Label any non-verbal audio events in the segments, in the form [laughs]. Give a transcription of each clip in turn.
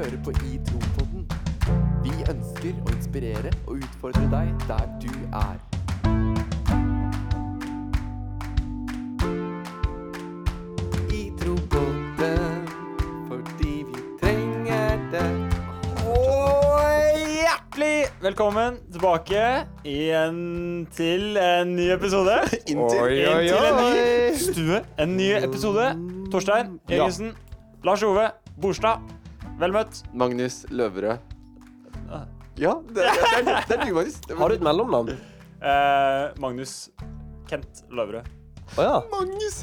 hører på I Tro-podden. Vi ønsker å inspirere og utfordre deg der du er. I Tro-podden, fordi vi trenger det. Og hjertelig velkommen tilbake igjen til en ny episode. [laughs] Inntil. Oi, oi, oi. en ny stue. En ny episode. Torstein Jørgensen, Lars Ove Borstad. Vel møtt. Magnus Løverød. Ja, det, det, det, er, det er du, Magnus. Det Har du et mellomnavn? Eh, Magnus Kent Løverød. Å ja. Magnus!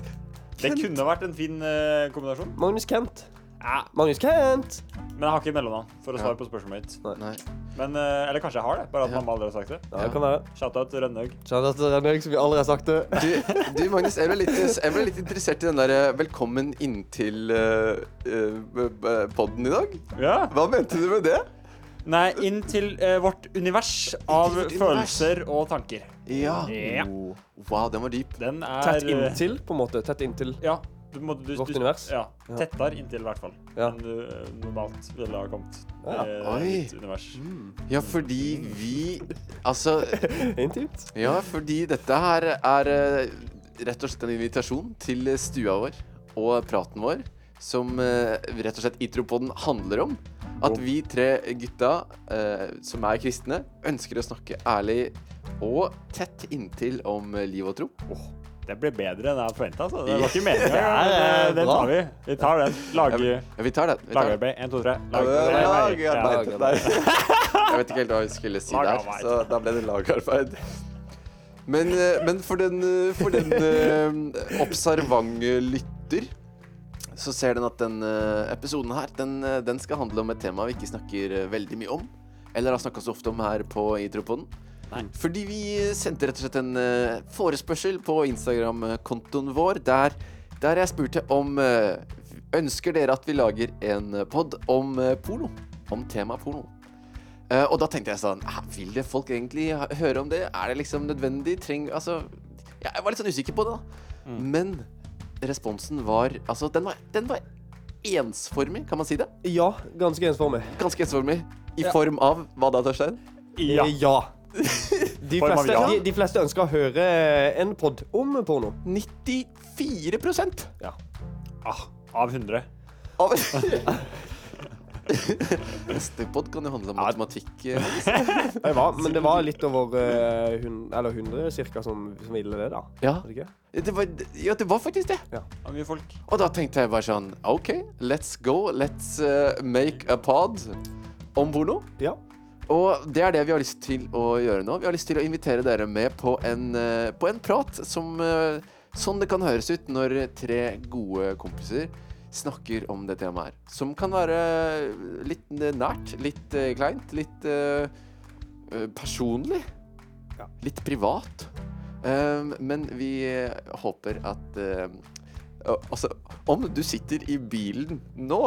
Det kunne vært en fin eh, kombinasjon. Magnus Kent. Ja, Magnus Kent. men jeg har ikke mellomnavn for å Ja. svare på spørsmålet mitt. Nei. Men, eh, eller kanskje jeg har det, bare at Ja. mamma aldri har sagt det. Ja, det kan være. Shoutout til Rønnaug. Shout-out til Rønnaug, som vi aldri har sagt det. Du, du, Magnus, jeg ble litt, jeg ble litt interessert i den der eh, 'velkommen inntil uh, uh, podden i dag'. Ja. Hva mente du med det? Nei, inn til eh, vårt univers av vårt univers. følelser og tanker. Ja. Ja. Wow, den var dyp. Den er Tett eh, inntil, på en måte. Tett inntil. Ja. Du må, du, Vårt du, univers? Ja. Tettere inntil, i hvert fall. Ja. Enn du eh, normalt ville ha kommet. Ja. eh, Oi. ditt univers. Ja, fordi vi Altså [laughs] Intimt. Ja, fordi dette her er eh, rett og slett en invitasjon til stua vår og praten vår, som eh, rett og slett Itropoden handler om. At vi tre gutta eh, som er kristne, ønsker å snakke ærlig og tett inntil om eh, liv og tro. Det ble bedre enn jeg forventa. Altså. Det var ikke meninga. Det men, eh, Den tar vi. Vi tar den. Lager Ja, vi tar den. Vi tar det. lagerarbeid. Én, to, tre. Lagarbeid. [laughs] Jeg vet ikke helt hva vi skulle si der, så da ble det lagarbeid. Men, eh, men for den, eh, for den observante lytter så ser den at den eh, episoden her, den, den skal handle om et tema vi ikke snakker veldig mye om. Eller har snakka så ofte om her på Idropoden. Nei. Fordi vi sendte rett og slett en eh, forespørsel på Instagram-kontoen vår der, der jeg spurte om eh, Ønsker dere at vi lager en pod om eh, porno? Om tema porno. Eh, og da tenkte jeg sånn Vil det folk egentlig høre om det? Er det liksom nødvendig? Treng, altså ja, Jeg var litt sånn usikker på det, da. Men responsen var Altså, den var, den var ensformig, kan man si det? Ja, ganske ensformig. Ganske ensformig. I form av hva da, Torstein? Ja. Ja. De fleste, ja. de, de fleste ønsker å høre en pod om porno. 94 Ja. Ah, av 100. av [laughs] Neste pod kan jo handle om matematikk. eh, [laughs] Det var, men det var litt over uh, hun, eller 100 cirka som, som ville det, da. Ja, det ikke? det var, ja, det var faktisk det. Folk. Og da tenkte jeg bare sånn OK, let's go. Let's uh, make a pod om porno. Ja. Og det er det vi har lyst til å gjøre nå. Vi har lyst til å invitere dere med på en, eh, på en prat som eh, Sånn det kan høres ut når tre gode kompiser snakker om det temaet her. Som kan være litt nært, litt eh, kleint, litt eh, eh, personlig. Ja. Litt privat. Um, men vi eh, håper at eh, Altså, om du sitter i bilen nå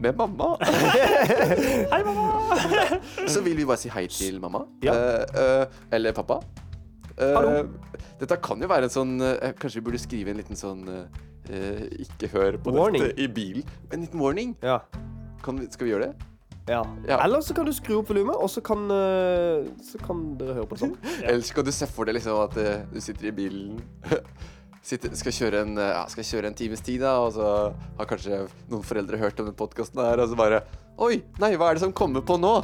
med mamma [laughs] Hei, mamma! [laughs] så vil vi bare si hei til mamma. Ja. Uh, uh, eller pappa. Uh, Hallo. Dette kan jo være en sånn Kanskje vi burde skrive en liten sånn Ikke hør på Warning. dette i bilen. En liten warning. Ja. Kan vi, skal vi gjøre det? ja. Ja. Eller så kan du skru opp volumet, og så kan, så kan dere høre på sånn. Ja. [laughs] Eller kan du se for deg liksom at du sitter i bilen sitter, skal, kjøre en, eh, ja, skal kjøre en times tid, da, og så har kanskje noen foreldre hørt om den podkasten her, og så bare Oi, nei, hva er det som kommer på nå?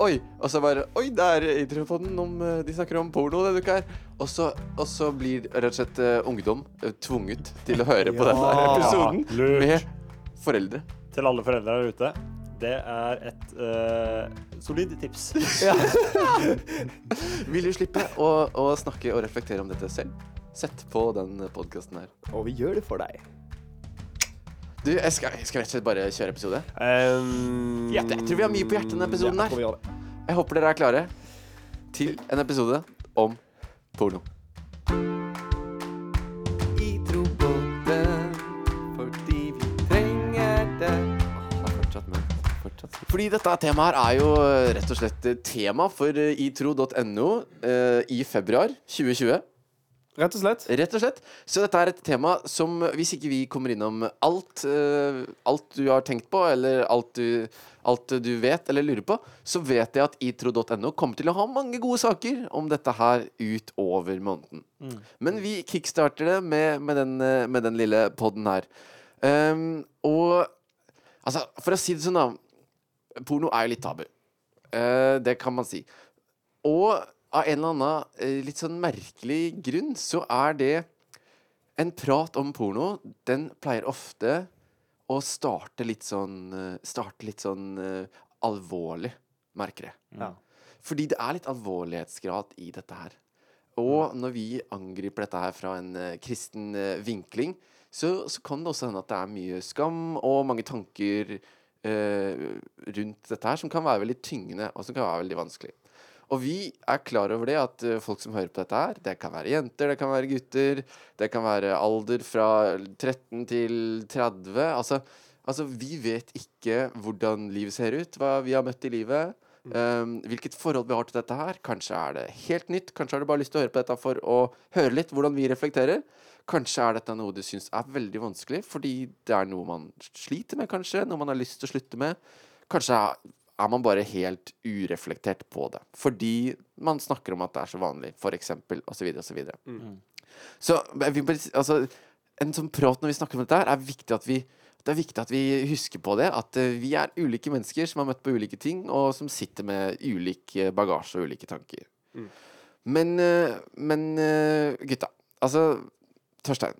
Oi, og så bare Oi, det er Idrettspoden om eh, De snakker om porno denne uka her. Og så, og så blir rett og slett eh, ungdom tvunget til å høre på Ja. denne episoden Lurt. med foreldre. Til alle foreldre der ute. Det er et uh, solid tips. [laughs] Vil du slippe å, å snakke og reflektere om dette selv? Sett på den podkasten her. Og vi gjør det for deg. Du, jeg skal, jeg skal rett og slett bare kjøre episode. Um, jeg, jeg tror vi har mye på hjertet denne episoden her. det. Jeg håper dere er klare til en episode om porno. I fordi vi trenger det. Det fortsatt mørkt. Fortsatt. Fordi dette temaet her er jo eh, rett og slett eh, tema for eh, itro.no eh, i februar 2020. Rett og slett. Rett og slett. Så dette er et tema som, hvis ikke vi kommer innom alt, uh, alt du har tenkt på, eller alt du, alt du vet eller lurer på, så vet jeg at itro.no kommer til å ha mange gode saker om dette her utover måneden. Men vi kickstarter det med, med, den, eh, med den lille podden her. Um, og altså, for å si det sånn, da. Porno er jo litt tabu. Uh, det kan man si. Og av en eller annen eh, litt sånn merkelig grunn så er det En prat om porno, den pleier ofte å starte litt sånn eh, Starte litt sånn uh, alvorlig, merker jeg. Ja. Fordi det er litt alvorlighetsgrad i dette her. Og når vi angriper dette her fra en uh, kristen uh, vinkling, så, så kan det også hende at det er mye skam og mange tanker rundt dette her som kan være veldig tyngende, og som kan være veldig vanskelig. Og vi er klar over det at eh, folk som hører på dette her, det kan være jenter, det kan være gutter, det kan være alder fra 13 til 30. Altså, altså vi vet ikke hvordan livet ser ut, hva vi har møtt i livet. Um, hvilket forhold vi har til dette her. Kanskje er det helt nytt. Kanskje har du bare lyst til å høre på dette for å høre litt hvordan vi reflekterer. Kanskje er dette noe du syns er veldig vanskelig fordi det er noe man sliter med, kanskje. Noe man har lyst til å slutte med. Kanskje er man bare helt ureflektert på det. Fordi man snakker om at det er så vanlig, for eksempel, og så videre, og så si- altså, en sånn prat når vi snakker om dette her, er viktig at vi det er viktig at vi husker på det, at eh, vi er ulike mennesker som har møtt på ulike ting, og som sitter med ulik eh, bagasje og ulike tanker. Men, eh, men gutta, altså Torstein,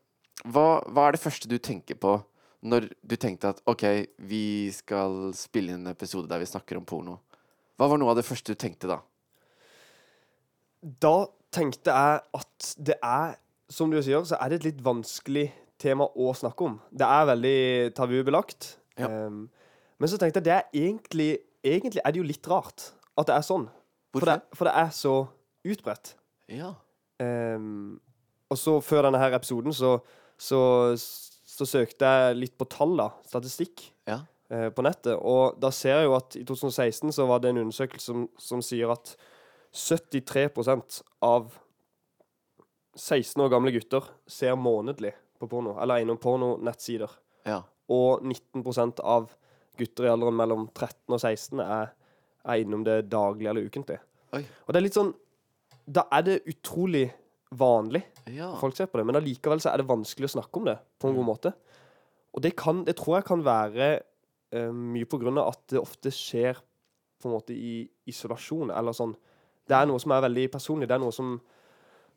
hva, hva er det første du tenker på når du tenkte at OK, vi skal spille inn en episode der vi snakker om porno? Hva var noe av det første du tenkte da? Da tenkte jeg at det er, som du sier, så er det et litt vanskelig tema å snakke om. Det er veldig tabubelagt. Ja. Um, men så tenkte jeg det er egentlig Egentlig er det jo litt rart at det er sånn. For det, for det er så utbredt. Ja. Um, og så før denne her episoden så, så, så søkte jeg litt på tall, da. Statistikk. Ja. eh, på nettet. Og da ser jeg jo at i 2016 så var det en undersøkelse som, som sier at 73% av 16 år gamle gutter ser månedlig på porno, eller er innom pornonettsider. Ja. Og 19% av gutter i alderen mellom 13 og 16 er, er innom det daglig eller ukentlig. Oi. Og det er litt sånn Da er det utrolig vanlig Ja. folk ser på det, men allikevel så er det vanskelig å snakke om det på en god måte. Og det, kan, det tror jeg kan være uh, mye på grunn av at det ofte skjer på en måte i isolasjon, eller sånn. Det er noe som er veldig personlig. Det er noe som,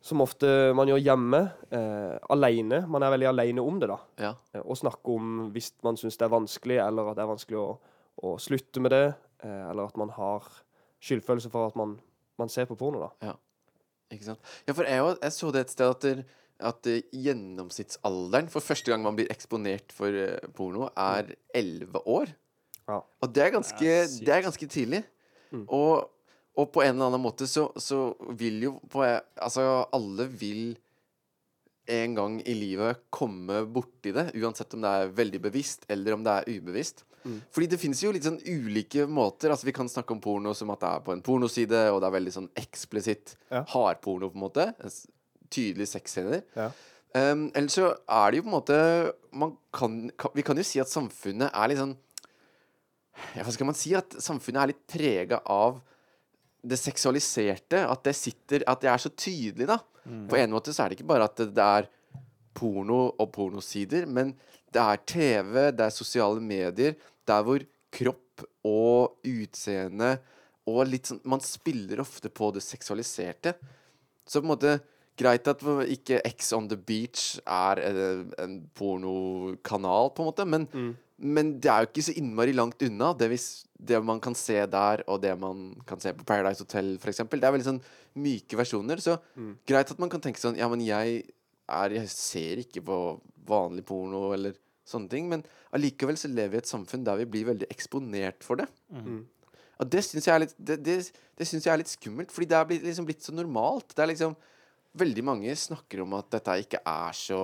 som ofte man gjør hjemme, uh, alene. Man er veldig alene om det, da. ja. Uh, Og snakke om hvis man syns det er vanskelig, eller at det er vanskelig å, å slutte med det, eller at man har skyldfølelse for at man, man ser på porno, da. Ikke sant? Ja, for jeg, også, jeg så det et sted at, der, at eh, gjennomsnittsalderen for første gang man blir eksponert for eh, porno, er 11 år. Ja. Og det er ganske, Det er sykt. det er ganske tidlig. Mm. Og, og på en eller annen måte så, så vil jo på, Altså, alle vil en gang i livet komme borti det, uansett om det er veldig bevisst eller om det er ubevisst. Mm. Fordi det finnes jo litt sånn ulike måter. Altså Vi kan snakke om porno som at det er på en pornoside, og det er veldig sånn eksplisitt Ja. hardporno, på en måte. Tydelige sexscener. Ja. Um, eller så er det jo på en måte man kan, kan, Vi kan jo si at samfunnet er litt sånn ja, Hva skal man si? At samfunnet er litt prega av det seksualiserte. At det sitter At det er så tydelig, da. På en måte så er det ikke bare at det, det er porno og pornosider, men det er TV, det er sosiale medier, der hvor kropp og utseende og litt sånn Man spiller ofte på det seksualiserte. Så på en måte Greit at ikke X on the Beach er en, en pornokanal, på en måte, men, Mm. men det er jo ikke så innmari langt unna. Det, hvis, det man kan se der, og det man kan se på Paradise Hotel, f.eks. Det er veldig sånn myke versjoner. Så Mm. greit at man kan tenke sånn Ja, men jeg er Jeg ser ikke på vanlig porno eller sånne ting, men allikevel så lever vi i et samfunn der vi blir veldig eksponert for det. Mm. Og det syns jeg jeg er litt skummelt, fordi det er blitt, liksom blitt så normalt. Det er liksom Veldig mange snakker om at dette ikke er så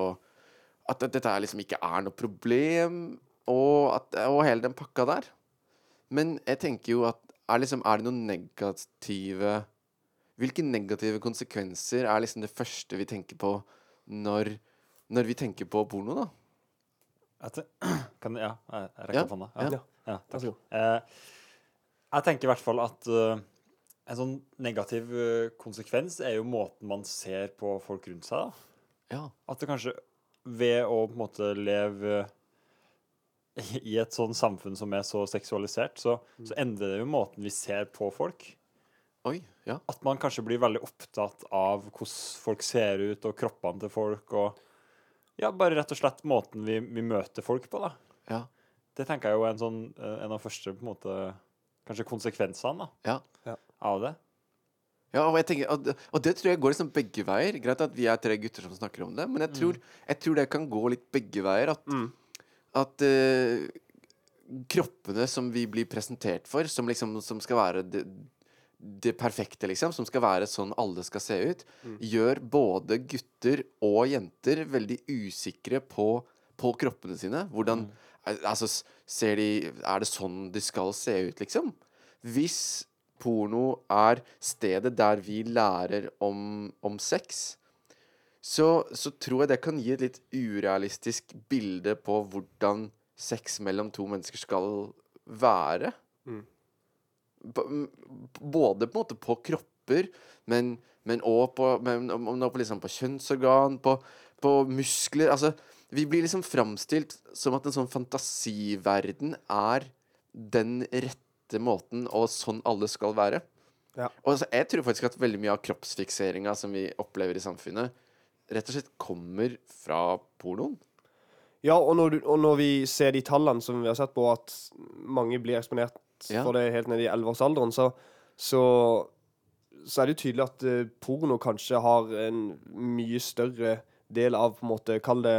At dette liksom ikke er noe problem, og, at, og hele den pakka der. Men jeg tenker jo at er, liksom, er det noen negative hvilke negative konsekvenser er liksom det første vi tenker på når, når vi tenker på porno, da? Jeg [clears throat] Kan ja, jeg rekker opp hånda. ja. Ja. Takk. Eh, jeg tenker i hvert fall at uh, en sånn negativ uh, konsekvens er jo måten man ser på folk rundt seg. da. Ja. At det kanskje ved å på en måte leve i- i et sånn samfunn som er så seksualisert, så, så endrer det jo måten vi ser på folk. Oi. Ja. At man kanskje blir veldig opptatt av hvordan folk ser ut, og kroppene til folk, og ja, bare rett og slett måten vi, vi møter folk på, da. Ja. Det tenker jeg jo er en sånn eh, en av første på en måte kanskje konsekvensene da, Ja. Ja. av det. Ja, og, jeg tenker, og, det- og det tror jeg går liksom begge veier. Greit at vi er tre gutter som snakker om det, men jeg tror, jeg tror det kan gå litt begge veier. At, Mm. at uh, kroppene som vi blir presentert for, som liksom som skal være det, det perfekte, liksom, som skal være sånn alle skal se ut, gjør både gutter og jenter veldig usikre på, på kroppene sine. Hvordan mm. Altså, ser de Er det sånn de skal se ut, liksom? Hvis porno er stedet der vi lærer om, om sex, så, så tror jeg det kan gi et litt urealistisk bilde på hvordan sex mellom to mennesker skal være. Mm. Både på en måte på kropper, men, men også på, men, på, liksom på kjønnsorgan, på, på muskler Altså, vi blir liksom framstilt som at en sånn fantasiverden er den rette måten, og sånn alle skal være. Ja. Og altså, jeg tror faktisk at veldig mye av kroppsfikseringa som vi opplever i samfunnet, rett og slett kommer fra pornoen. Ja, og når, du, og når vi ser de tallene som vi har sett på, at mange blir eksponert Ja. for det helt ned i 11-årsalderen, så, så, så er det jo tydelig at eh, porno kanskje har en mye større del av på en måte, Kall det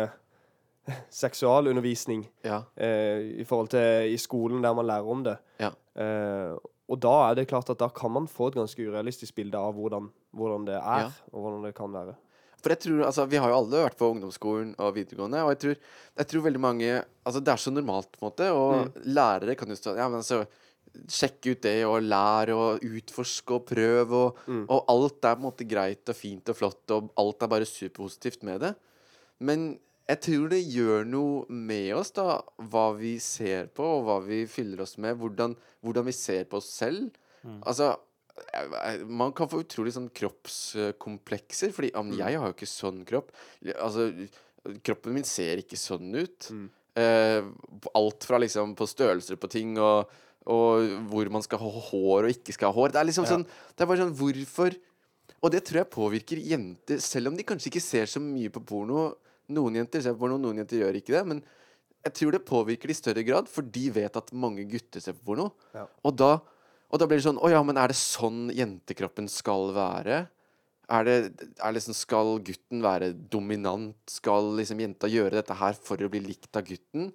[laughs] seksualundervisning Ja. eh, i forhold til i skolen der man lærer om det. Ja. Eh, og da er det klart at da kan man få et ganske urealistisk bilde av hvordan, hvordan det er, og hvordan det kan være. For jeg tror, altså, Vi har jo alle vært på ungdomsskolen og videregående, og jeg tror, jeg tror veldig mange altså Det er så normalt, på en måte, og lærere kan jo stå Ja, men altså Sjekke ut det, og lære, og utforske og prøve, og, og alt er på en måte greit og fint og flott, og alt er bare superpositivt med det. Men jeg tror det gjør noe med oss, da, hva vi ser på, og hva vi fyller oss med. Hvordan, hvordan vi ser på oss selv. Altså, jeg- jeg- man kan få utrolig sånn kroppskomplekser, fordi ja, jeg har jo ikke sånn kropp. Altså, kroppen min ser ikke sånn ut. Eh, alt fra liksom på størrelser på ting og, og hvor man skal ha hår og ikke skal ha hår. Det er liksom Ja. sånn Det er bare sånn Hvorfor? Og det tror jeg påvirker jenter, selv om de kanskje ikke ser så mye på porno. Noen jenter ser på porno, noen jenter gjør ikke det. Men jeg tror det påvirker de i større grad, for de vet at mange gutter ser på porno. Ja. Og, da, og da blir det sånn Å ja, men er det sånn jentekroppen skal være? Er det, er liksom, skal gutten være dominant? Skal liksom jenta gjøre dette her for å bli likt av gutten?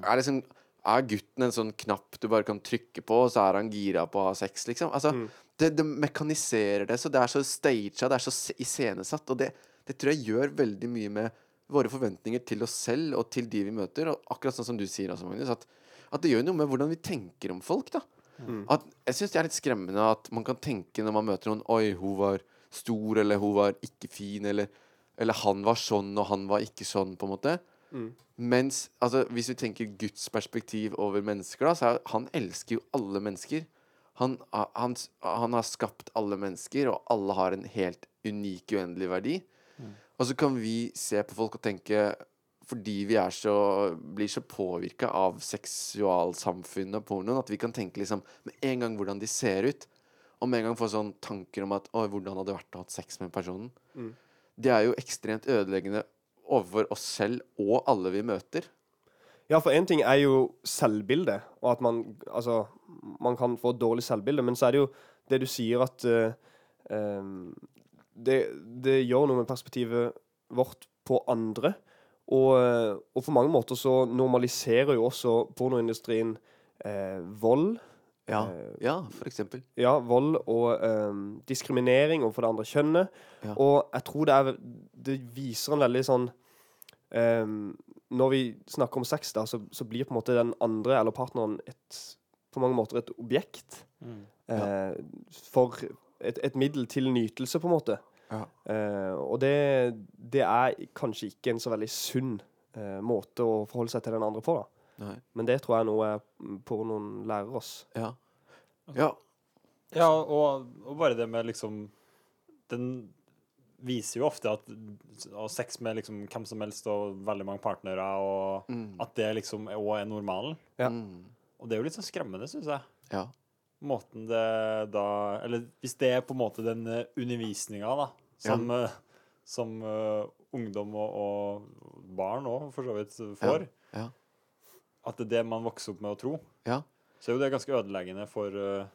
Er, liksom, er gutten en sånn knapp du bare kan trykke på, og så er han gira på å ha sex, liksom? Altså, det, det mekaniserer det, så det er så staged, det er så iscenesatt. Og det, det tror jeg gjør veldig mye med våre forventninger til oss selv og til de vi møter. Og akkurat sånn som du sier, altså, Magnus, at, at det gjør noe med hvordan vi tenker om folk. da at, Jeg syns det er litt skremmende at man kan tenke når man møter noen Oi, hun var stor, eller hun var ikke fin, eller, eller han var sånn, og han var ikke sånn, på en måte. Mens altså, hvis vi tenker Guds perspektiv over mennesker, da, så er han elsker jo alle mennesker. Han, han, han har skapt alle mennesker, og alle har en helt unik, uendelig verdi. Og så kan vi se på folk og tenke fordi vi er så, blir så påvirka av seksualsamfunnet og pornoen, at vi kan tenke liksom med en gang hvordan de ser ut. Og med en gang få sånn tanker om at Oi, hvordan hadde det vært å ha sex med personen? Det er jo ekstremt ødeleggende overfor oss selv og alle vi møter. Ja, for én ting er jo selvbildet, og at man Altså, man kan få et dårlig selvbilde, men så er det jo det du sier at uh, um, det, det gjør noe med perspektivet vårt på andre. Og, eh, og på mange måter så normaliserer jo også pornoindustrien eh, vold. Ja, Eh, ja for eksempel. Ja, vold og eh, diskriminering overfor det andre kjønnet. Ja. Og jeg tror det er Det viser en veldig sånn em, Når vi snakker om sex, da, så, så blir på en måte den andre eller partneren et på mange måter et objekt Mm. eh, for et, et middel til nytelse, på en måte. Ja. Uh, og det, det er kanskje ikke en så veldig sunn uh, måte å forholde seg til den andre på, da. Nei. Men det tror jeg er noe pornoen lærer oss. Ja. Ja. Ja, og, og bare det med liksom Den viser jo ofte at å ha sex med liksom hvem som helst og veldig mange partnere, og Mm. at det liksom òg er normalen. Ja. Mm. Og det er jo litt sånn skremmende, syns jeg. Ja. Måten det da Eller hvis det er på en måte den uh, undervisninga, da, som, ja. som uh, ungdom og, og barn òg for så vidt får, Ja. at det er det man vokser opp med å tro, Ja. så er jo det ganske ødeleggende for uh,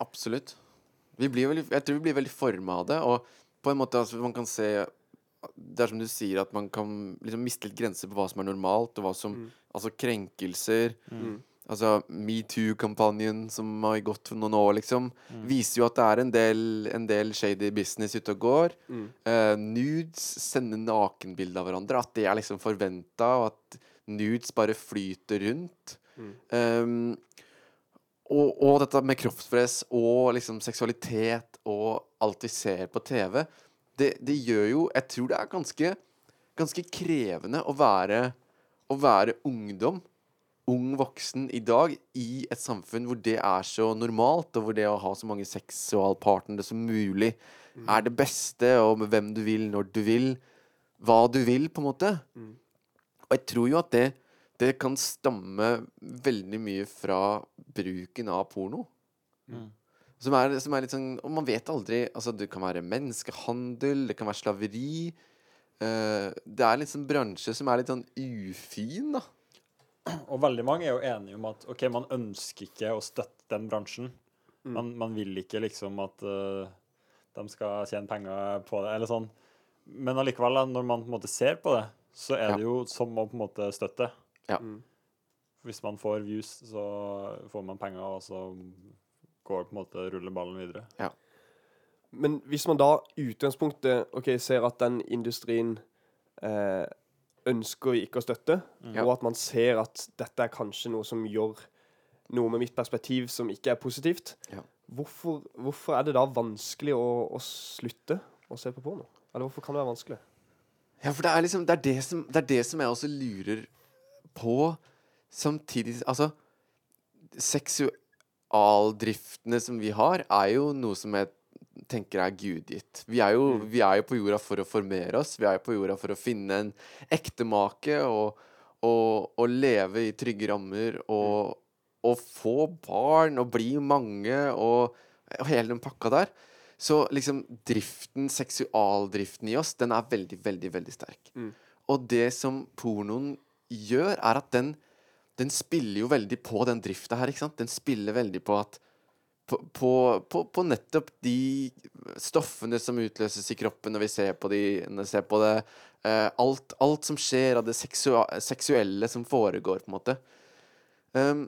Absolutt. Vi blir veldig, jeg tror vi blir veldig forma av det. Og på en måte altså, man kan se Det er som du sier, at man kan liksom miste litt grenser på hva som er normalt, og hva som Mm. Altså krenkelser. Mm. Altså metoo-kampanjen som har gått for noen år, liksom, Mm. viser jo at det er en del, en del shady business ute og går. Mm. Uh, nudes, sender nakenbilder av hverandre. At det er liksom forventa, og at nudes bare flyter rundt. Mm. Um, og, og dette med kroppspress og liksom seksualitet og alt vi ser på TV, det, det gjør jo Jeg tror det er ganske, ganske krevende å være, å være ungdom, ung voksen, i dag i et samfunn hvor det er så normalt, og hvor det å ha så mange seksualpartnere som mulig er det beste, og med hvem du vil, når du vil, hva du vil, på en måte. Mm. Og jeg tror jo at det, det kan stamme veldig mye fra bruken av porno. Mm. Som er, som er litt sånn Og man vet aldri Altså, det kan være menneskehandel, det kan være slaveri. Uh, det er liksom bransje som er litt sånn ufin, da. Og veldig mange er jo enige om at OK, man ønsker ikke å støtte den bransjen. Mm. Man, man vil ikke liksom at uh, de skal tjene penger på det, eller sånn. Men allikevel, når man på en måte ser på det, så er Ja. det jo som å på en måte støtte. Ja. Mm. Hvis man får views, så får man penger, og så går på en måte ruller ballen videre. Men hvis man da i utgangspunktet ok, ser at den industrien eh, ønsker vi ikke å støtte, mm. og at man ser at dette er kanskje noe som gjør noe med mitt perspektiv som ikke er positivt, Ja. hvorfor, hvorfor er det da vanskelig å, å slutte å se på porno? Eller hvorfor kan det være vanskelig? Ja, for det er liksom Det er det som, det er det som jeg også lurer på. Samtidig Altså, seksualdriftene som vi har, er jo noe som jeg tenker er gudgitt. Vi er jo, vi er jo på jorda for å formere oss. Vi er jo på jorda for å finne en ektemake og, og, og leve i trygge rammer og, og få barn og bli mange og, og hele den pakka der. Så liksom driften, seksualdriften i oss, den er veldig, veldig, veldig sterk. Mm. Og det som pornoen gjør, er at den, den spiller jo veldig på den drifta her, ikke sant? Den spiller veldig på at på, på, på, på nettopp de stoffene som utløses i kroppen når vi ser på, de, vi ser på det. Uh, alt, alt som skjer av det seksuelle som foregår, på en måte. Um,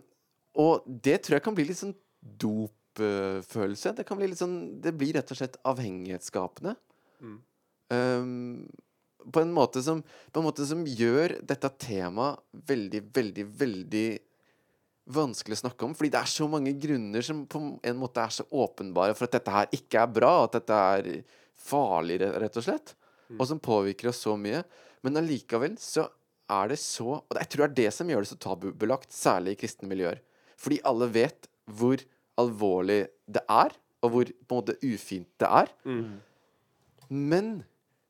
og det tror jeg kan bli litt sånn dopfølelse. Det kan bli litt sånn Det blir rett og slett avhengighetsskapende. Mm. Um, på en måte som På en måte som gjør dette temaet veldig, veldig, veldig vanskelig å snakke om. Fordi det er så mange grunner som på en måte er så åpenbare for at dette her ikke er bra. At dette er farlig, rett og slett. Mm. Og som påvirker oss så mye. Men allikevel så er det så Og jeg tror det er det som gjør det så tabubelagt, særlig i kristne miljøer. Fordi alle vet hvor alvorlig det er, og hvor på en måte ufint det er. Mm. Men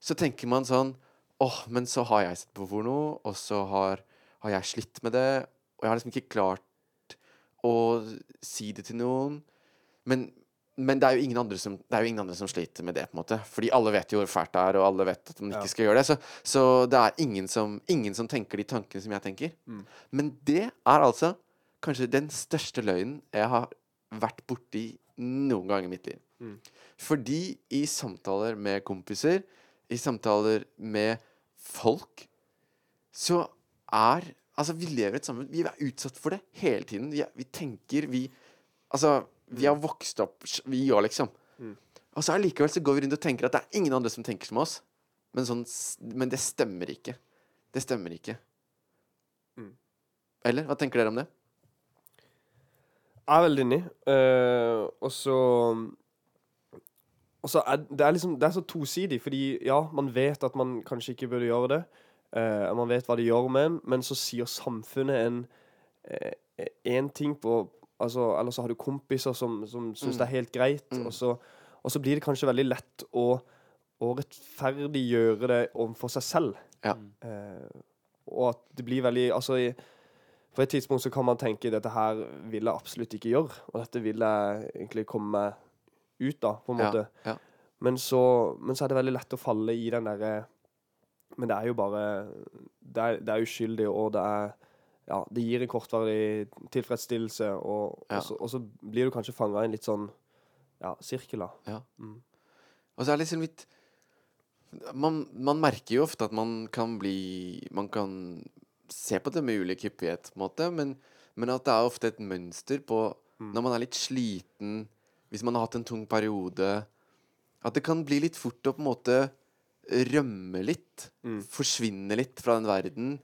så tenker man sånn Åh, men så har jeg sett på porno, og så har, har jeg slitt med det, og jeg har liksom ikke klart å si det til noen. Men, men det er som Det er jo ingen andre som sliter med det, på en måte. Fordi alle vet jo hvor fælt det er, og alle vet at man Ja. ikke skal gjøre det. Så, så det er ingen som, ingen som tenker de tankene som jeg tenker. Mm. Men det er altså kanskje den største løgnen jeg har vært borti noen gang i mitt liv. Mm. Fordi i samtaler med kompiser, i samtaler med folk, så er Altså, vi lever i et samfunn Vi er utsatt for det hele tiden. Vi, er, vi tenker Vi Altså, vi har vokst opp Vi òg, liksom. Mm. Og så allikevel så går vi rundt og tenker at det er ingen andre som tenker som oss. Men, sånn, men det stemmer ikke. Det stemmer ikke. Mm. Eller? Hva tenker dere om det? Jeg er veldig enig. Uh, og så Og så er det er liksom Det er så tosidig, fordi ja, man vet at man kanskje ikke burde gjøre det. Eh, man vet hva det gjør med en, men så sier samfunnet en én ting på Altså, eller så har du kompiser som, som syns Mm. det er helt greit, Mm. og, så, og så blir det kanskje veldig lett å, å rettferdiggjøre det overfor seg selv. Ja. Uh, og at det blir veldig Altså, på et tidspunkt så kan man tenke dette her vil jeg absolutt ikke gjøre, og dette vil jeg egentlig komme meg ut av, på en Ja, måte. ja. Men, så, men så er det veldig lett å falle i den derre Men det er jo bare Det er, det er uskyldig, og det er Ja, det gir en kortvarig tilfredsstillelse, og, Ja. og, så, og så blir du kanskje fanga i en litt sånn ja, sirkel, da. Ja. Mm. Og så er det liksom litt man, man merker jo ofte at man kan bli Man kan se på det med ulik hyppighet, på en måte, men, men at det er ofte et mønster på Mm. Når man er litt sliten, hvis man har hatt en tung periode At det kan bli litt fort å på en måte rømme litt. Mm. Forsvinne litt fra den verden.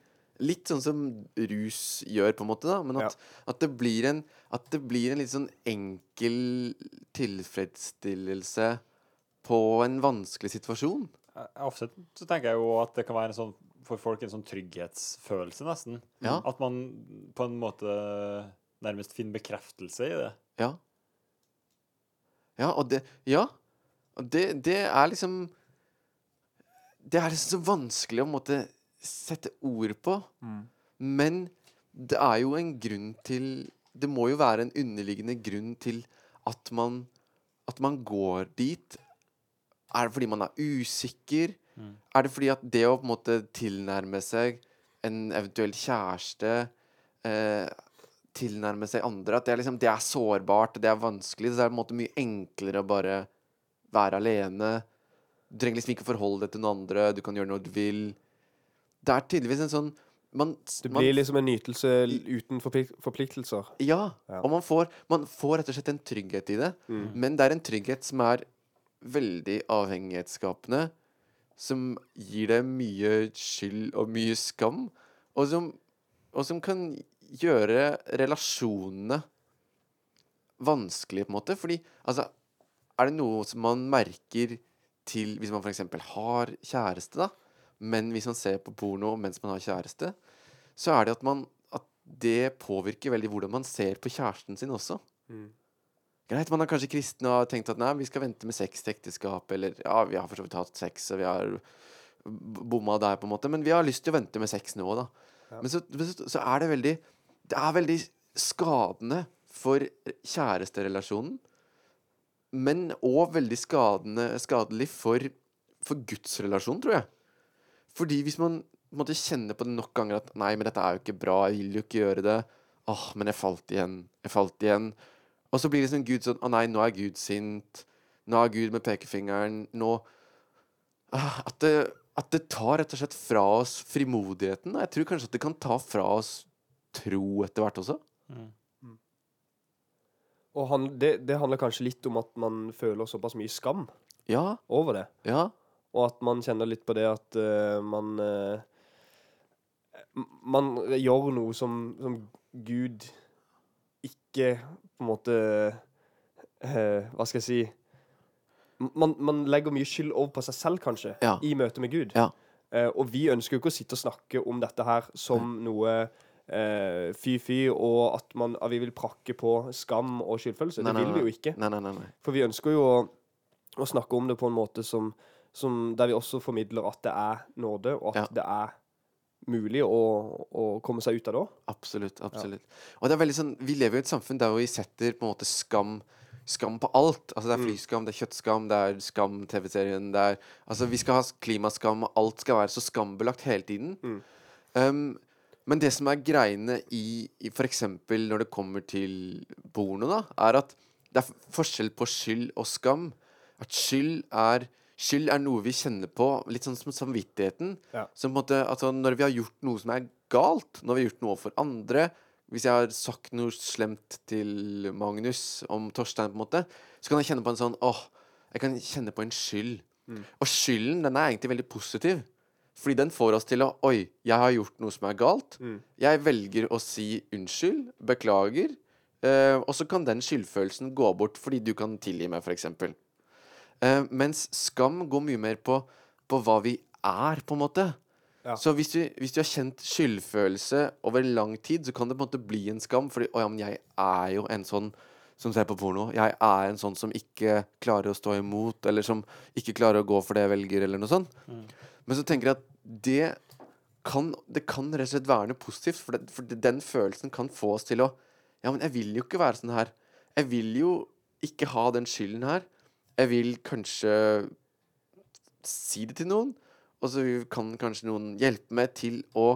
Litt sånn som rus gjør, på en måte, da. Men at, at, det, blir en, at det blir en litt sånn enkel tilfredsstillelse på en vanskelig situasjon. Ofte så tenker jeg jo at det kan være en sånn for folk en sånn trygghetsfølelse, nesten. Ja. At man på en måte nærmest finner bekreftelse i det. Ja. Ja, og det Ja. Og det, det er liksom Det er så vanskelig å måtte sette ord på. Men det er jo en grunn til Det må jo være en underliggende grunn til at man At man går dit. Er det fordi man er usikker? Mm. Er det fordi at det å på en måte tilnærme seg en eventuell kjæreste eh, Tilnærme seg andre At det er liksom Det er sårbart, det er vanskelig. Så det er på en måte mye enklere å bare være alene. Du trenger liksom ikke forholde deg til noen andre. Du kan gjøre noe du vil. Det er tydeligvis en sånn man, Det man blir liksom en nytelse uten forpliktelser. ja, Ja. og man får, man får rett og slett en trygghet i det. Mm. Men det er en trygghet som er veldig avhengighetsskapende. Som gir deg mye skyld og mye skam. Og som, og som kan gjøre relasjonene vanskelige, på en måte. Fordi altså Er det noe som man merker til hvis man f.eks. har kjæreste, da, men hvis man ser på porno mens man har kjæreste, så er det at man at det påvirker veldig hvordan man ser på kjæresten sin også. Mm. Greit, man er kanskje kristen og har tenkt at nei, vi skal vente med sex til ekteskap, eller ja, vi har for så vidt hatt sex, og vi har bomma der, på en måte, men vi har lyst til å vente med sex nå, da. Ja. Men, så, men så, så er det veldig Det er veldig skadende for kjæresterelasjonen, men òg veldig skadende, skadelig for, for gudsrelasjonen, tror jeg. Fordi hvis man måtte kjenne på det nok ganger at Nei, men dette er jo ikke bra, jeg vil jo ikke gjøre det. Åh, men jeg falt igjen. Jeg falt igjen. Og så blir liksom Gud sånn Å nei, nå er Gud sint. Nå er Gud med pekefingeren. Nå ah, at, det, at det tar rett og slett fra oss frimodigheten. Jeg tror kanskje at det kan ta fra oss tro etter hvert også. Og han, det, det handler kanskje litt om at man føler såpass mye skam Ja, over det. ja, Og at man kjenner litt på det at uh, man uh, Man gjør noe som, som Gud ikke på en måte uh, Hva skal jeg si man, man legger mye skyld over på seg selv, kanskje, Ja. i møte med Gud. Ja. Og vi ønsker jo ikke å sitte og snakke om dette her som noe eh, fy-fy, og at, man, at vi vil prakke på skam og skyldfølelse. Nei, det vil vi jo ikke. Nei. For vi ønsker jo å, å snakke om det på en måte som, som Der vi også formidler at det er nåde, og at Ja. det er mulig å, å komme seg ut av det òg. Absolutt. absolutt. Og det er veldig sånn, Vi lever jo i et samfunn der vi setter på en måte skam Skam på alt. Altså Det er Mm. flyskam, det er kjøttskam, det er Skam-TV-serien. det er Altså Vi skal ha klimaskam, og alt skal være så skambelagt hele tiden. Mm. Um, men det som er greiene i, i f.eks. når det kommer til porno, da, er at det er forskjell på skyld og skam. At skyld er Skyld er noe vi kjenner på, litt sånn som samvittigheten. Ja. Som på en måte, altså Når vi har gjort noe som er galt, når vi har gjort noe for andre Hvis jeg har sagt noe slemt til Magnus om Torstein, på en måte, så kan jeg kjenne på en sånn åh, jeg kan kjenne på en skyld. Og skylden den er egentlig veldig positiv. Fordi den får oss til å Oi, jeg har gjort noe som er galt. Jeg velger å si unnskyld, beklager. eh, og så kan den skyldfølelsen gå bort fordi du kan tilgi meg, f.eks. Eh, mens skam går mye mer på, på hva vi er, på en måte. Ja. Så hvis du, hvis du har kjent skyldfølelse over lang tid, så kan det på en måte bli en skam. Fordi 'Å ja, men jeg er jo en sånn som ser på porno'. 'Jeg er en sånn som ikke klarer å stå imot', eller som ikke klarer å gå for det jeg velger', eller noe sånt. Men så tenker jeg at det kan, det kan rett og slett være noe positivt, for, det, for den følelsen kan få oss til å Ja, men jeg vil jo ikke være sånn her. Jeg vil jo ikke ha den skylden her. Jeg vil kanskje si det til noen, og så kan kanskje noen hjelpe meg til å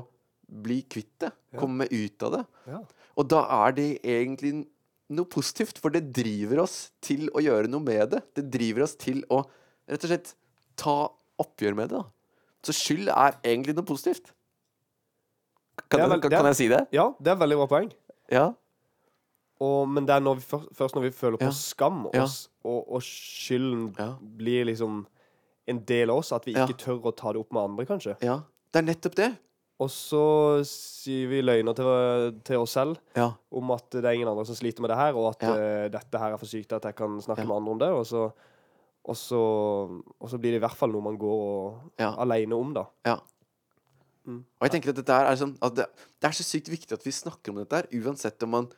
bli kvitt det. Ja. Komme meg ut av det. Ja. Og da er det egentlig noe positivt, for det driver oss til å gjøre noe med det. Det driver oss til å rett og slett ta oppgjør med det. da. Så skyld er egentlig noe positivt. Kan, veld, kan, kan, er- jeg si det? Ja, det er et veldig bra poeng. Ja. Og, men det er når vi, først, når vi føler på Ja. skam, Ja. og, og skylden blir liksom en del av oss, at vi ikke tør å ta det opp med andre, kanskje. ja. Det er nettopp det. Og så sier vi løgner til, til oss selv Ja. om at det er ingen andre som sliter med det her, og at Ja. uh, dette her er for sykt at jeg kan snakke Ja. med andre om det. Og så, og, så, og så blir det i hvert fall noe man går og, Ja. alene om, da. Ja. Mm. Og jeg tenker at dette er sånn at det, det er så sykt viktig at vi snakker om dette her, uansett om man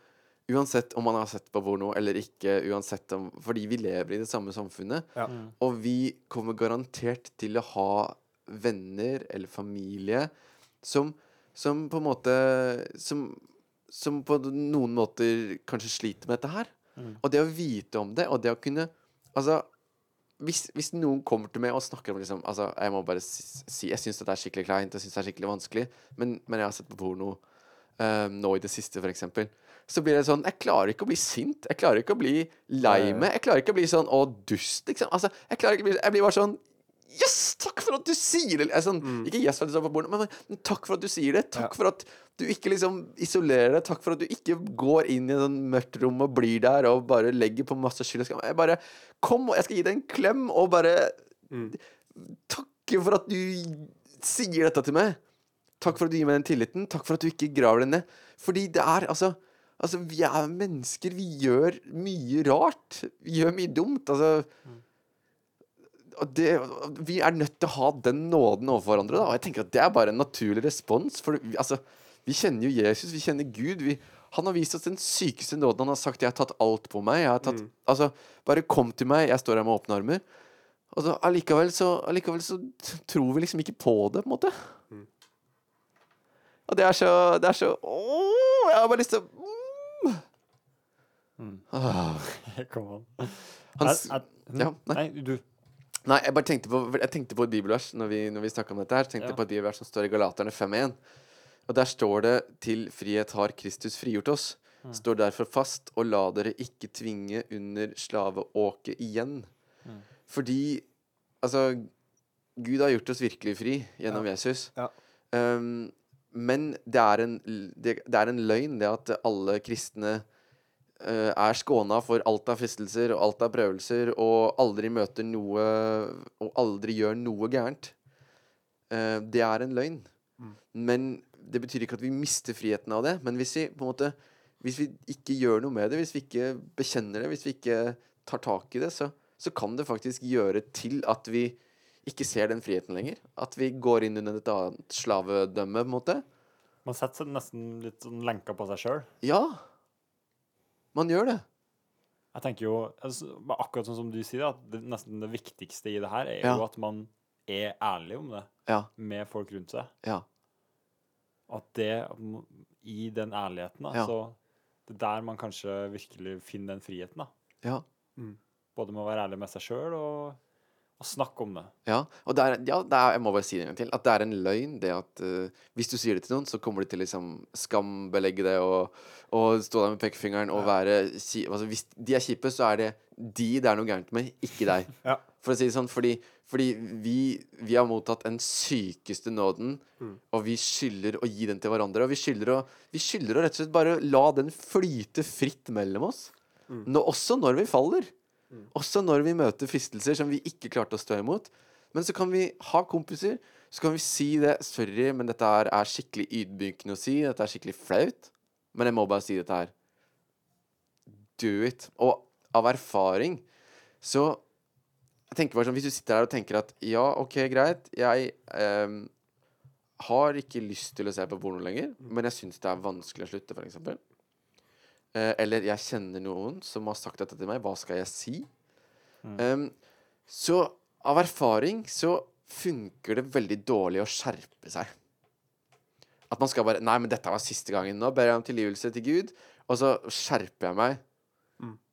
Uansett om man har sett på porno eller ikke, uansett om Fordi vi lever i det samme samfunnet. Ja. Mm. Og vi kommer garantert til å ha venner eller familie som, som på en måte som, som på noen måter kanskje sliter med dette her. Mm. Og det å vite om det, og det å kunne Altså, hvis, hvis noen kommer til meg og snakker om liksom Altså, jeg må bare si, Jeg syns det er skikkelig kleint, jeg syns det er skikkelig vanskelig, men, men jeg har sett på porno eh, nå i det siste, for eksempel. Så blir det sånn Jeg klarer ikke å bli sint. Jeg klarer ikke å bli lei meg. Jeg klarer ikke å bli sånn Å, dust, liksom. Altså, jeg klarer ikke å bli Jeg blir bare sånn Yes! Takk for at du sier det! Sånn, sånn, Ikke yes for at du sa på bordet, men, men takk for at du sier det. Takk Ja. for at du ikke liksom isolerer deg. Takk for at du ikke går inn i et sånn mørkt rom og blir der og bare legger på masse skyld og skam. Jeg bare Kom, og jeg skal gi deg en klem og bare Mm. takke for at du sier dette til meg. Takk for at du gir meg den tilliten. Takk for at du ikke graver den ned. Fordi det er altså Altså, vi er mennesker. Vi gjør mye rart. Vi gjør mye dumt. Altså og det, Vi er nødt til å ha den nåden overfor hverandre. Da. Og jeg tenker at Det er bare en naturlig respons. For vi, altså, vi kjenner jo Jesus, vi kjenner Gud. Vi, han har vist oss den sykeste nåden. Han har sagt 'jeg har tatt alt på meg'. Tatt, altså, Bare kom til meg, jeg står her med åpne armer. Og så allikevel så, allikevel så tror vi liksom ikke på det, på en måte. Og det er så Det er så Åh, jeg har bare lyst til å mm. Ah. Kom an. Han Er- er- ja, nei. nei, du Nei, jeg bare tenkte på, jeg tenkte på et bibelvers når vi, når vi snakka om dette. her tenkte Ja. på et bibelvers som står i Galaterne 5.1. Og der står det 'Til frihet har Kristus frigjort oss'. Mm. Står derfor fast, og la dere ikke tvinge under slaveåket igjen. Mm. Fordi Altså, Gud har gjort oss virkelig fri gjennom Jesus. Ja. Um, men det er, en, det, det er en løgn, det at alle kristne er skåna for alt av fristelser og alt av prøvelser, og aldri møter noe Og aldri gjør noe gærent. Eh, det er en løgn. Mm. Men det betyr ikke at vi mister friheten av det. Men hvis vi på en måte Hvis vi ikke gjør noe med det, hvis vi ikke bekjenner det, hvis vi ikke tar tak i det, så, så kan det faktisk gjøre til at vi ikke ser den friheten lenger. At vi går inn under et annet slavedømme, på en måte. Man setter seg nesten litt sånn lenka på seg sjøl. Ja. Man gjør det. Jeg tenker jo, altså, akkurat sånn som du sier, at det, nesten det viktigste i det her er Ja. jo at man er ærlig om det Ja. med folk rundt seg. Ja. At det I den ærligheten, da, så det er der man kanskje virkelig finner den friheten, da. Ja. Både med å være ærlig med seg sjøl og, og snakke om det. Ja, og det er, ja, det er, jeg må bare si det en gang til. At det er en løgn, det at uh, hvis du sier det til noen, så kommer de til liksom skambelegge det og, og stå der med pekefingeren og være ki- altså, Hvis de er kjipe, så er det de det er noe gærent med, ikke deg. [laughs] Ja. For å si det sånn, fordi, fordi vi, vi har mottatt den sykeste nåden, og vi skylder å gi den til hverandre. Og vi skylder å, vi skylder å rett og slett bare la den flyte fritt mellom oss. Nå, også når vi faller. Også når vi møter fristelser som vi ikke klarte å stå imot. Men så kan vi ha kompiser, så kan vi si det. 'Sorry, men dette er, er skikkelig ydmykende å si. Dette er skikkelig flaut. Men jeg må bare si dette her. Do it. Og av erfaring så Jeg tenker bare sånn, Hvis du sitter her og tenker at ja, OK, greit, jeg ehm, har ikke lyst til å se på porno lenger, men jeg syns det er vanskelig å slutte, f.eks. Eh, eller jeg kjenner noen som har sagt dette til meg. Hva skal jeg si? Ehm, så av erfaring så funker det veldig dårlig å skjerpe seg. At man skal bare Nei, men dette var siste gangen. Nå ber jeg om tilgivelse til Gud, og så skjerper jeg meg.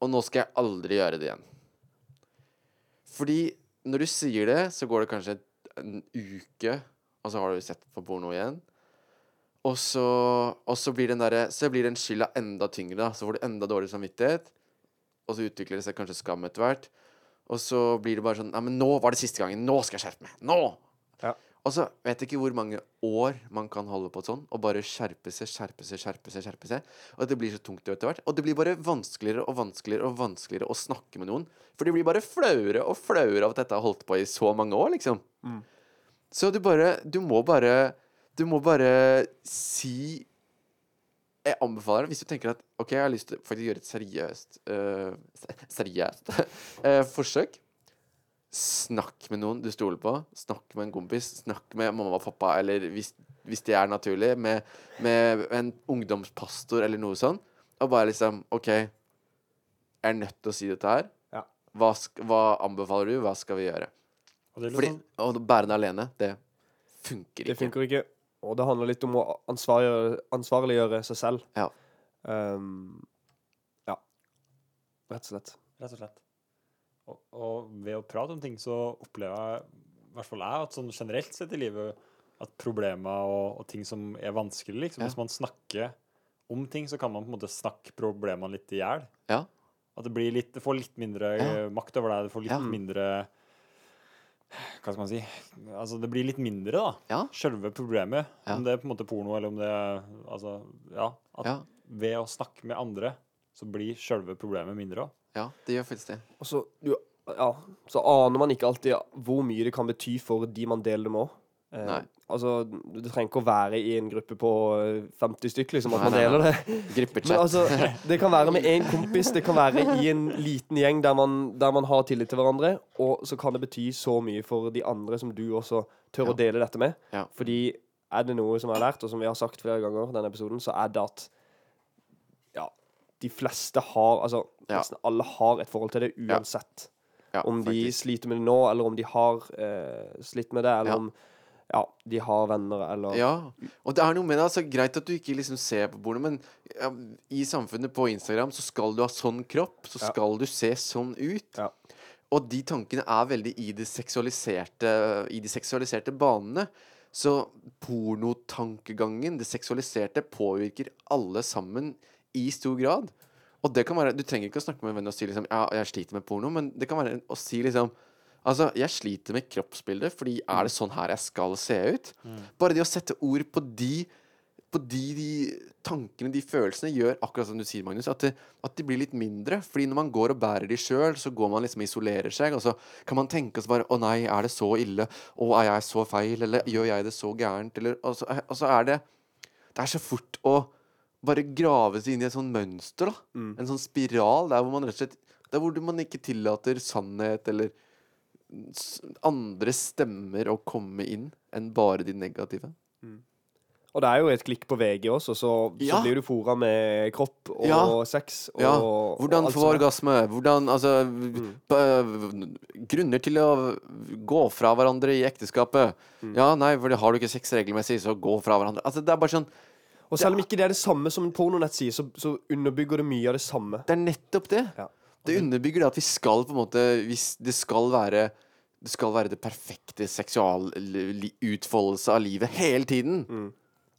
Og nå skal jeg aldri gjøre det igjen. Fordi når du sier det, så går det kanskje en uke, og så har du sett på porno igjen. Og så, og så blir den der, Så blir den skylda enda tyngre, da. Så får du enda dårligere samvittighet. Og så utvikler det seg kanskje skam etter hvert. Og så blir det bare sånn Nei, men nå var det siste gangen. Nå skal jeg skjerpe meg. Nå! Ja. Og så vet jeg ikke hvor mange år man kan holde på sånn, og bare skjerpe seg, skjerpe seg, skjerpe seg. skjerpe seg Og det blir så tungt etter hvert. Og det blir bare vanskeligere og vanskeligere og vanskeligere å snakke med noen. For de blir bare flauere og flauere av at dette har holdt på i så mange år, liksom. Så du bare Du må bare Du må bare si Jeg anbefaler det hvis du tenker at OK, jeg har lyst til å gjøre et seriøst uh, [laughs] Seriøst uh, forsøk. Snakk med noen du stoler på. Snakk med en kompis. Snakk med mamma og pappa, eller hvis, hvis det er naturlig, med, med en ungdomspastor eller noe sånt. Og bare liksom OK, jeg er nødt til å si dette her. Ja. Hva, hva anbefaler du? Hva skal vi gjøre? Og det er Fordi sånn, å bære den alene, det funker Det funker ikke. Og det handler litt om å ansvarliggjøre, ansvarliggjøre seg selv. Ja. Um, ja. Rett og slett. rett og slett. Og, og ved å prate om ting, så opplever jeg, i hvert fall jeg, at sånn generelt sett i livet, at problemer og, og ting som er vanskelig, liksom, Ja. hvis man snakker om ting, så kan man på en måte snakke problemene litt i hjel. Ja. At det blir litt, det får litt mindre Ja. makt over deg, det får litt Ja. mindre Hva skal man si? Altså, det blir litt mindre, da. Ja. Selve problemet. Ja. Om det er på en måte porno, eller om det er Altså, ja. At Ja. ved å snakke med andre, så blir selve problemet mindre òg. ja, det gjør faktisk det. Og så, du, ja, så aner man ikke alltid hvor mye det kan bety for de man deler det med òg. Eh. Altså, det trenger ikke å være i en gruppe på eh, 50 stykker, liksom, at man deler det. [laughs] Gruppechat. Altså, [laughs] det kan være med én kompis, det kan være i en liten gjeng der man, der man har tillit til hverandre, og så kan det bety så mye for de andre som du også tør å dele dette med. Ja. Fordi er det noe som jeg har lært, og som vi har sagt flere ganger i denne episoden, så er det at ja, de fleste har Altså, Ja. nesten alle har et forhold til det uansett. ja, Om de sliter med det nå, eller om de har eh, slitt med det, eller Ja. om ja, de har venner, eller Ja, og det er noe med det. altså Greit at du ikke liksom ser på porno, men ja, i samfunnet på Instagram så skal du ha sånn kropp, så skal du se sånn ut. Ja. Og de tankene er veldig i de seksualiserte I de seksualiserte banene. Så pornotankegangen, det seksualiserte, påvirker alle sammen i stor grad. Og det kan være Du trenger ikke å snakke med en venn og si liksom Ja, jeg sliter med porno, men det kan være å si liksom Altså, jeg sliter med kroppsbildet, fordi er det sånn her jeg skal se ut? Bare det å sette ord på de på de, de tankene, de følelsene, gjør akkurat som du sier, Magnus, at, det, at de blir litt mindre. Fordi når man går og bærer de sjøl, så går man liksom og isolerer seg, og så kan man tenke oss bare Å nei, er det så ille? Å, er jeg så feil? Eller gjør jeg det så gærent? Eller Og så, og så er det Det er så fort å bare grave seg inn i et sånt mønster, da. En sånn spiral der hvor man rett og slett Der hvor man ikke tillater sannhet eller andre stemmer å komme inn enn bare de negative. Og det er jo et klikk på VG også, så, så Ja. blir du fora med kropp og Ja. sex og, Ja, Hvordan få orgasme? Hvordan Altså mm. Grunner til å gå fra hverandre i ekteskapet. Ja, nei, for har du ikke sex regelmessig, så gå fra hverandre. Altså, det er bare sånn Og selv om ikke det er det samme som en pornonettside, så, så underbygger det mye av det samme. Det er nettopp det. Ja. Det underbygger det at vi skal på en måte Hvis det skal være Det skal være det perfekte seksualutfoldelse av livet hele tiden.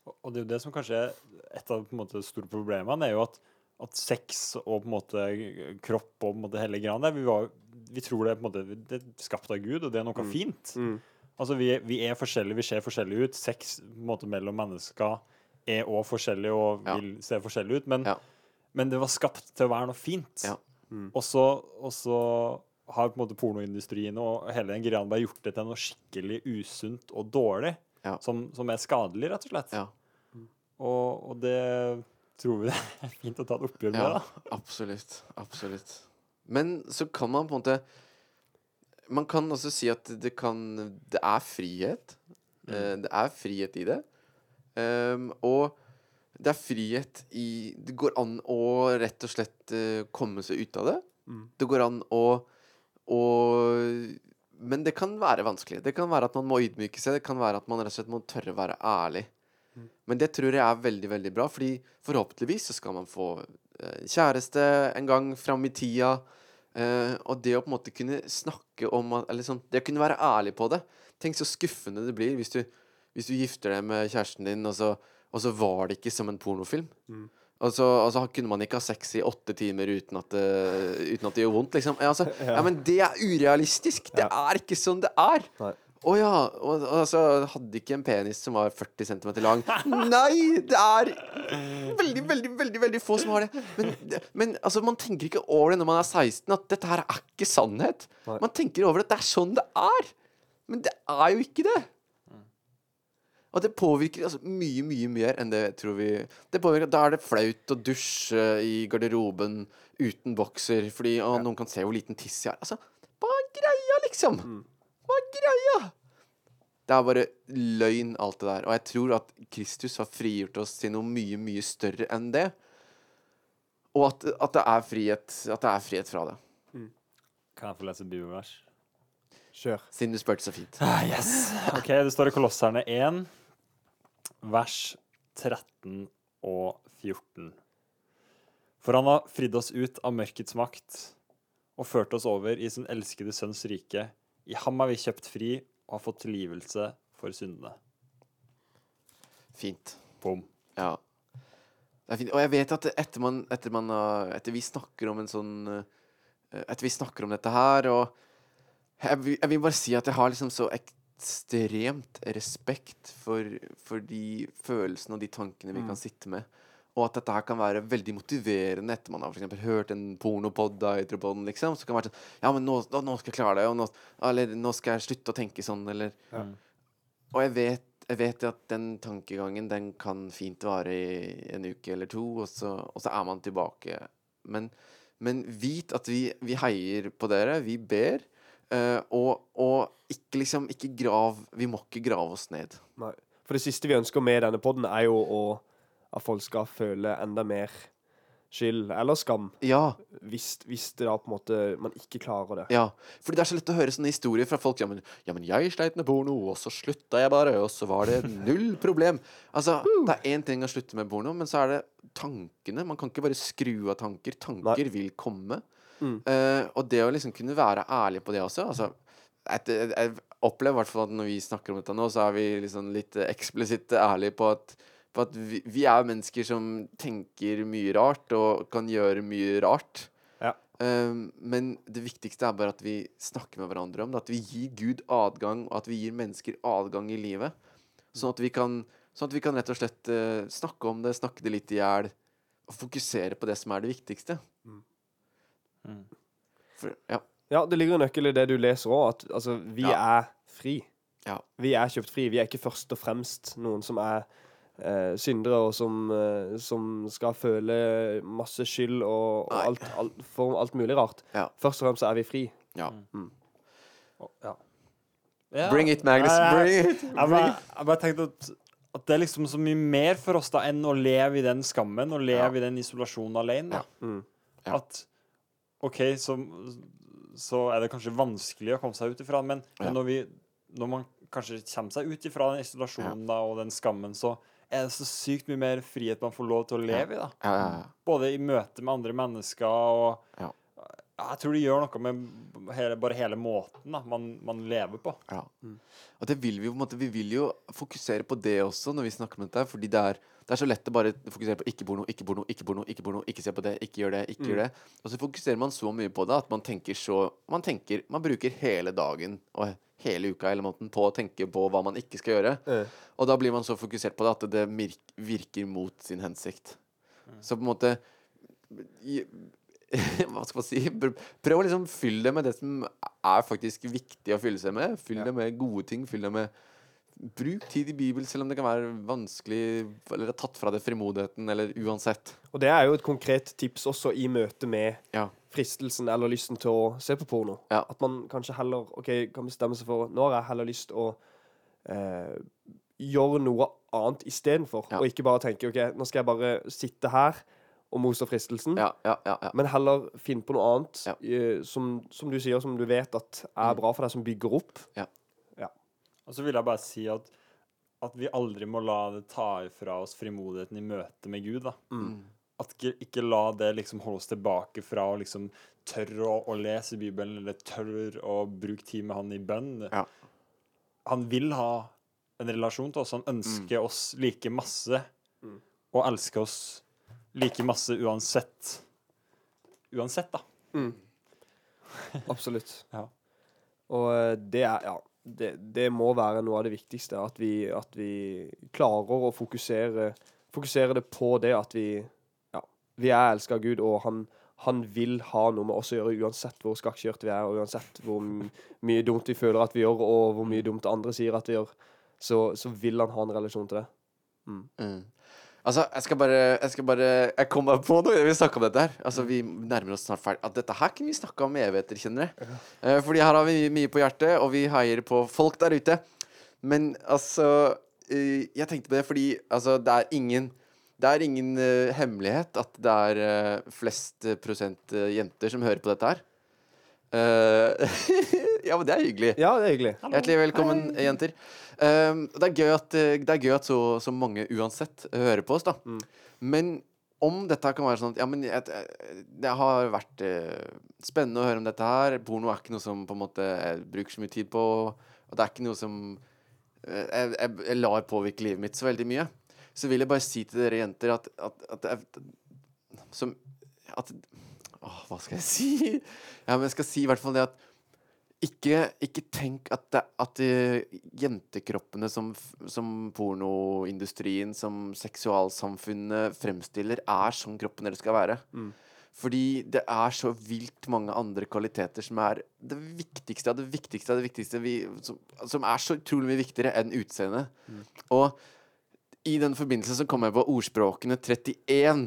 Og- Og det er jo det som kanskje er et av på en måte, store problemene, er jo at, at sex og på en måte kropp og på en måte hele greia der, vi, var, vi tror det er på en måte det er skapt av Gud, og det er noe fint. Mm. Altså, vi, vi er forskjellige, vi ser forskjellige ut. Sex på en måte, mellom mennesker er òg forskjellig og Ja. vil se forskjellig ut, men, Ja. men det var skapt til å være noe fint. Ja. Og så har på en måte pornoindustrien og hele den greia bare gjort det til noe skikkelig usunt og dårlig, Ja. som, som er skadelig, rett og slett. Ja. Og, og det tror vi det [laughs] er fint å ta et oppgjør med, da. absolutt. Absolutt. Men så kan man på en måte man kan også si at det kan Det er frihet. Mm. det er frihet i det. Um, og det er frihet i Det går an å rett og slett eh, komme seg ut av det. Mm. Det går an å, å Men det kan være vanskelig. Det kan være at man må ydmyke seg. Det kan være at man rett og slett må tørre å være ærlig. Men det tror jeg er veldig, veldig bra, fordi forhåpentligvis så skal man få eh, kjæreste en gang fram i tida. Uh, og det å på en måte kunne snakke om Eller sånn Det å kunne være ærlig på det. Tenk så skuffende det blir hvis du, hvis du gifter deg med kjæresten din, og så, og så var det ikke som en pornofilm. Mm. Og så, og så kunne man ikke ha sex i åtte timer uten at det, uten at det gjør vondt, liksom. Ja, altså, [laughs] ja. men det er urealistisk! Det er ikke sånn det er! Nei. Å ja. Og, og så hadde ikke en penis som var 40 cm lang. Nei! Det er veldig, veldig, veldig veldig få som har det. Men, men altså, man tenker ikke over det når man er 16, at dette her er ikke sannhet. Nei. Man tenker over at det er sånn det er. Men det er jo ikke det. Og det påvirker altså, mye, mye mer enn det tror vi Det påvirker, Da er det flaut å dusje i garderoben uten bokser fordi å, noen kan se hvor liten tiss jeg har. Altså, hva er greia, liksom? Hva er greia? Det er bare løgn, alt det der. Og jeg tror at Kristus har frigjort oss til noe mye, mye større enn det. Og at, at, det, er frihet, at det er frihet fra det. Kan jeg få lese bibelvers? Kjør. Siden du spurte så fint. Ah, yes. [laughs] OK, det står i Kolosserne 1, vers 13 og 14. For han har fridd oss ut av mørkets makt og ført oss over i sin elskede sønns rike. I ham er vi kjøpt fri og har fått tilgivelse for syndene. Fint. Bom. Ja. Det er fint. Og jeg vet at etter, man, etter, man, etter vi snakker om en sånn eh, Etter vi snakker om dette her, og jeg, jeg vil bare si at jeg har liksom så ekstremt respekt for, for de følelsene og de tankene vi kan sitte med. Og at dette her kan være veldig motiverende etter man har for eksempel hørt en pornopod liksom. Så kan det være sånn Ja, men nå, nå, nå skal jeg klare det, og nå, eller nå skal jeg slutte å tenke sånn, eller mm. og jeg vet, jeg vet at den tankegangen den kan fint vare i en uke eller to, og så, og så er man tilbake. Men, men vit at vi, vi heier på dere, vi ber, eh, og, og ikke liksom Ikke grav Vi må ikke grave oss ned. Nei. For det siste vi ønsker med denne podden, er jo å, at folk skal føle enda mer skyld eller skam, Ja, hvis, hvis det da på en måte man ikke klarer det. ja. Fordi det er så lett å høre sånne historier fra folk. Ja, men, ja, men jeg sleit med porno, og så slutta jeg bare, og så var det [laughs] null problem. Altså, det er én ting å slutte med porno, men så er det tankene. Man kan ikke bare skru av tanker. Tanker vil komme. Mm. Eh, og det å liksom kunne være ærlig på det også altså, et, jeg, jeg opplever i hvert fall at når vi snakker om dette nå, så er vi liksom litt eksplisitt ærlige på at, på at vi, vi er mennesker som tenker mye rart og kan gjøre mye rart. Ja. Um, men det viktigste er bare at vi snakker med hverandre om det. At vi gir Gud adgang, og at vi gir mennesker adgang i livet. Sånn at vi kan, sånn at vi kan rett og slett uh, snakke om det, snakke det litt i hjel, og fokusere på det som er det viktigste. Mm. For, ja. Ja, det ligger en nøkkel i det du leser òg, at altså, vi Ja. er fri. Ja. Vi er kjøpt fri. Vi er ikke først og fremst noen som er eh, syndere, og som, eh, som skal føle masse skyld og, og alt, alt, for alt mulig rart. Ja. Først og fremst er vi fri. ja. Mm. Ja. Ja. Bring it, Magnus. Bring it. Bring it. Jeg bare, jeg bare tenkte at, at det er liksom så mye mer for oss da enn å leve i den skammen og leve Ja. i den isolasjonen alene. Da. Mm. Ja. At OK, så, så er det kanskje vanskelig å komme seg ut ifra, men, Ja. men når, vi, når man kanskje kommer seg ut ifra den isolasjonen da, og den skammen, så er det så sykt mye mer frihet man får lov til å leve i. da. Ja, ja, ja. Både i møte med andre mennesker og Ja. Jeg tror det gjør noe med hele, bare hele måten da, man, man lever på. Ja. Og det vil vi på en måte Vi vil jo fokusere på det også når vi snakker om dette, fordi det er, det er så lett å bare fokusere på ikke porno, ikke porno, ikke porno, ikke porno, ikke se på det, ikke gjør det, ikke gjør det. Og så fokuserer man så mye på det at man tenker så Man tenker Man bruker hele dagen og hele uka hele måten på å tenke på hva man ikke skal gjøre. Mm. Og da blir man så fokusert på det at det virker mot sin hensikt. Så på en måte i- [laughs] Hva skal man si? Prøv å liksom fylle det med det som er faktisk viktig å fylle seg med. Fyll det med gode ting. Fyll det med Bruk tid i Bibelen, selv om det kan være vanskelig eller er tatt fra deg frimodigheten, eller uansett. Og det er jo et konkret tips også i møte med Ja. fristelsen eller lysten til å se på porno. Ja. At man kanskje heller OK, kan bestemme seg for Nå har jeg heller lyst å eh, gjøre noe annet istedenfor. Ja. Og ikke bare tenke OK, nå skal jeg bare sitte her og motstå fristelsen. Ja, ja, ja. ja. Men heller finne på noe annet Ja. eh, som, som du sier, som du vet at er bra for deg, som bygger opp. Og så vil jeg bare si at, at vi aldri må la det ta ifra oss frimodigheten i møte med Gud. da. Mm. At ikke, ikke la det liksom holde oss tilbake fra å liksom tørre å, å lese Bibelen, eller tørre å bruke tid med han i bønn. Ja. Han vil ha en relasjon til oss. Han ønsker oss like masse, og elsker oss like masse uansett. Uansett, da. [laughs] Absolutt. Ja. Og eh, det er Ja. Det, det må være noe av det viktigste. At vi, at vi klarer å fokusere Fokusere det på det at vi Ja, vi er elska av Gud, og han, han vil ha noe med oss å gjøre uansett hvor skakkjørte vi er, og uansett hvor mye dumt vi føler at vi gjør, og hvor mye dumt andre sier at vi gjør. Så, så vil han ha en relasjon til det. Mm. Altså, jeg skal bare Jeg skal bare Jeg kom meg på noe. Vi snakka om dette her. Altså, Vi nærmer oss snart ferdig. At dette her kunne vi snakka om evigheter, kjenner jeg. Uh, fordi her har vi mye på hjertet, og vi heier på folk der ute. Men altså uh, Jeg tenkte på det fordi altså, det er ingen det er ingen uh, hemmelighet at det er eh, flest prosent jenter som hører på dette her. Eh, [laughs] ja, men det er hyggelig. Ja, det er hyggelig. Hjertelig velkommen, jenter. Um, det er gøy at, eh, det er gøy at så, så mange uansett hører på oss, da. Men om dette kan være sånn at Ja, men jeg, jeg- det har vært uh, spennende å høre om dette her. Porno er ikke noe som på en måte jeg bruker så mye tid på. Og det er ikke noe som uh, jeg, jeg, lar påvirke livet mitt så veldig mye. Så vil jeg bare si til dere jenter at, at, at, at Som At Åh, hva skal jeg [laughs] si? Ja, men jeg skal si i hvert fall det at ikke, ikke tenk at, det, at de jentekroppene som, som pornoindustrien, som seksualsamfunnet fremstiller, er sånn kroppen deres skal være. Fordi det er så vilt mange andre kvaliteter som er det viktigste av det viktigste av det viktigste vi, som, som er så utrolig mye viktigere enn utseendet. Og i den forbindelse så kom jeg på ordspråkene 31,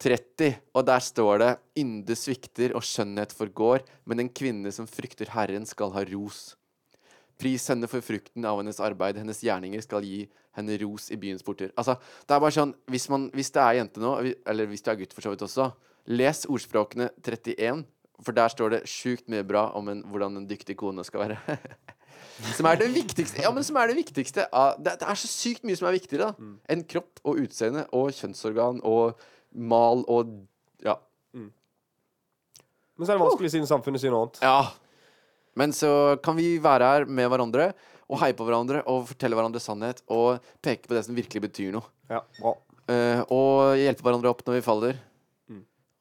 30, og der står det Ynde svikter og skjønnhet forgår, men en kvinne som frykter Herren skal ha ros. Pris henne for frukten av hennes arbeid, hennes gjerninger skal gi henne ros i byens porter. Altså, det er bare sånn, hvis, man, hvis det er jente nå, eller hvis det er gutt for så vidt også, les ordspråkene 31, for der står det sjukt mye bra om en, hvordan en dyktig kone skal være. [laughs] Som er det viktigste. Ja, men som er det viktigste av- det, det er så sykt mye som er viktigere da enn kropp og utseende og kjønnsorgan og mal og Ja. Men så er det vanskelig siden samfunnet sier noe annet. ja. Men så kan vi være her med hverandre og heie på hverandre og fortelle hverandre sannhet og peke på det som virkelig betyr noe. Ja, bra. Uh, og hjelpe hverandre opp når vi faller.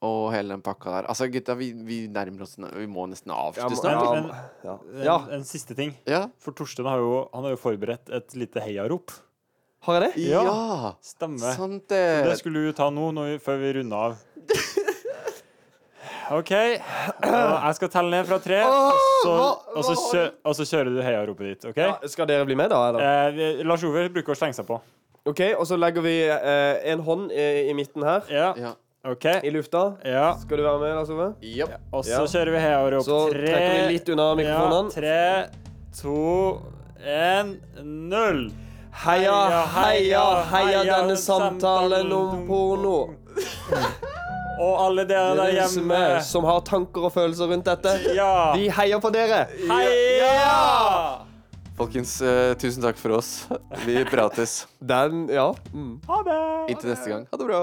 Og hele den pakka der. Altså, gutta, vi, vi nærmer oss Vi må nesten avslutte snart. Ja, ja. En, en siste ting. Ja. For Torstein har jo, han har jo forberedt et lite heiarop. Har jeg det? Ja. Ja. Stemmer. Sant Det det. skulle du ta nå når vi, før vi runder av. [laughs] OK. [clears throat] Jeg skal telle ned fra tre, så, og så, kjø, og så kjører du heiaropet ditt. OK? Ja, skal dere bli med, da? Eller? Eh, vi- Lars Ove bruker å slenge seg på. OK, og så legger vi eh, en hånd i, i midten her, Ja. Ja. OK. i lufta. Ja. Skal du være med, Lars Ove? Japp. Og så Ja. kjører vi heiarop. Så trekker vi litt unna mikrofonene. Ja, tre, to, én, null. Heia, heia, heia denne samtalen om porno. [laughs] Og alle dere der hjemme. som har tanker og følelser rundt dette. Ja. Vi heier på dere. Heia! Folkens, uh, tusen takk for oss. Vi prates. Den Ja. Mm. Ha det. Inntil neste gang. Ha det bra.